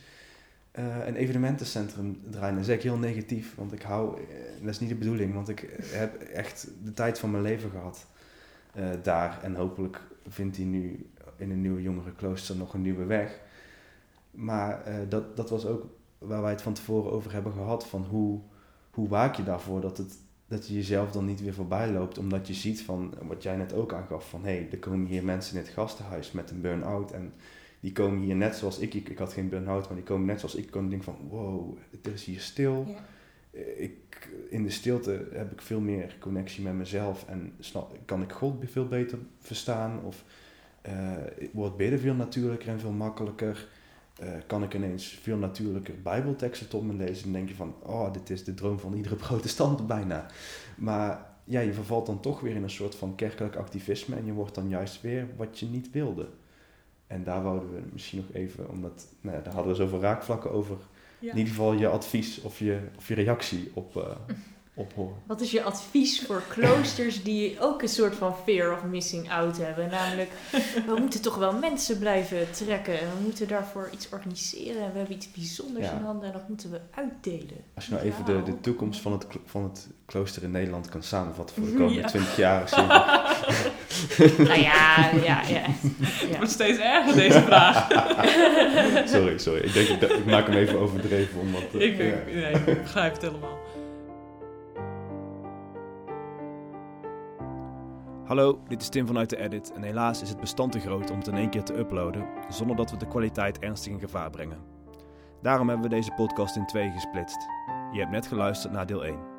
Speaker 1: uh, een evenementencentrum draaien. Dat is eigenlijk heel negatief, want ik hou, uh, dat is niet de bedoeling, want ik heb echt de tijd van mijn leven gehad uh, daar. En hopelijk vindt hij nu in een nieuwe jongerenklooster nog een nieuwe weg. Maar dat, dat was ook waar wij het van tevoren over hebben gehad, van hoe, hoe waak je daarvoor dat, het, dat je jezelf dan niet weer voorbij loopt, omdat je ziet van, wat jij net ook aangaf, van hé, hey, er komen hier mensen in het gastenhuis met een burn-out en die komen hier net zoals ik. Ik, ik had geen burn-out, maar die komen net zoals ik. Ik denk van, wow, het is hier stil. Ja. Ik, in de stilte heb ik veel meer connectie met mezelf en snap, kan ik God veel beter verstaan. Of uh, wordt bidden veel natuurlijker en veel makkelijker. Uh, kan ik ineens veel natuurlijker bijbelteksten tot me lezen. En denk je van, oh, dit is de droom van iedere <laughs> protestant bijna. Maar ja, je vervalt dan toch weer in een soort van kerkelijk activisme. En je wordt dan juist weer wat je niet wilde. En daar wouden we misschien nog even, omdat nou ja, daar hadden we zoveel raakvlakken over. In ieder geval je advies of je, of je reactie op, uh, <laughs>
Speaker 3: Wat is je advies voor kloosters die ook een soort van fear of missing out hebben? Namelijk, we <laughs> moeten toch wel mensen blijven trekken en we moeten daarvoor iets organiseren en we hebben iets bijzonders in handen en dat moeten we uitdelen.
Speaker 1: Als je nou even de, de toekomst van het, van het klooster in Nederland kan samenvatten voor de komende ja. 20 jaar. <laughs>
Speaker 3: nou ja, ja, ja. <laughs>
Speaker 2: Het wordt steeds erger deze vraag.
Speaker 1: sorry, sorry. Ik denk, ik, ik maak hem even overdreven. Omdat,
Speaker 2: ik, uh, nee, ik begrijp het helemaal.
Speaker 4: Hallo, dit is Tim vanuit de Edit en helaas is het bestand te groot om het in één keer te uploaden zonder dat we de kwaliteit ernstig in gevaar brengen. Daarom hebben we deze podcast in twee gesplitst. Je hebt net geluisterd naar deel 1.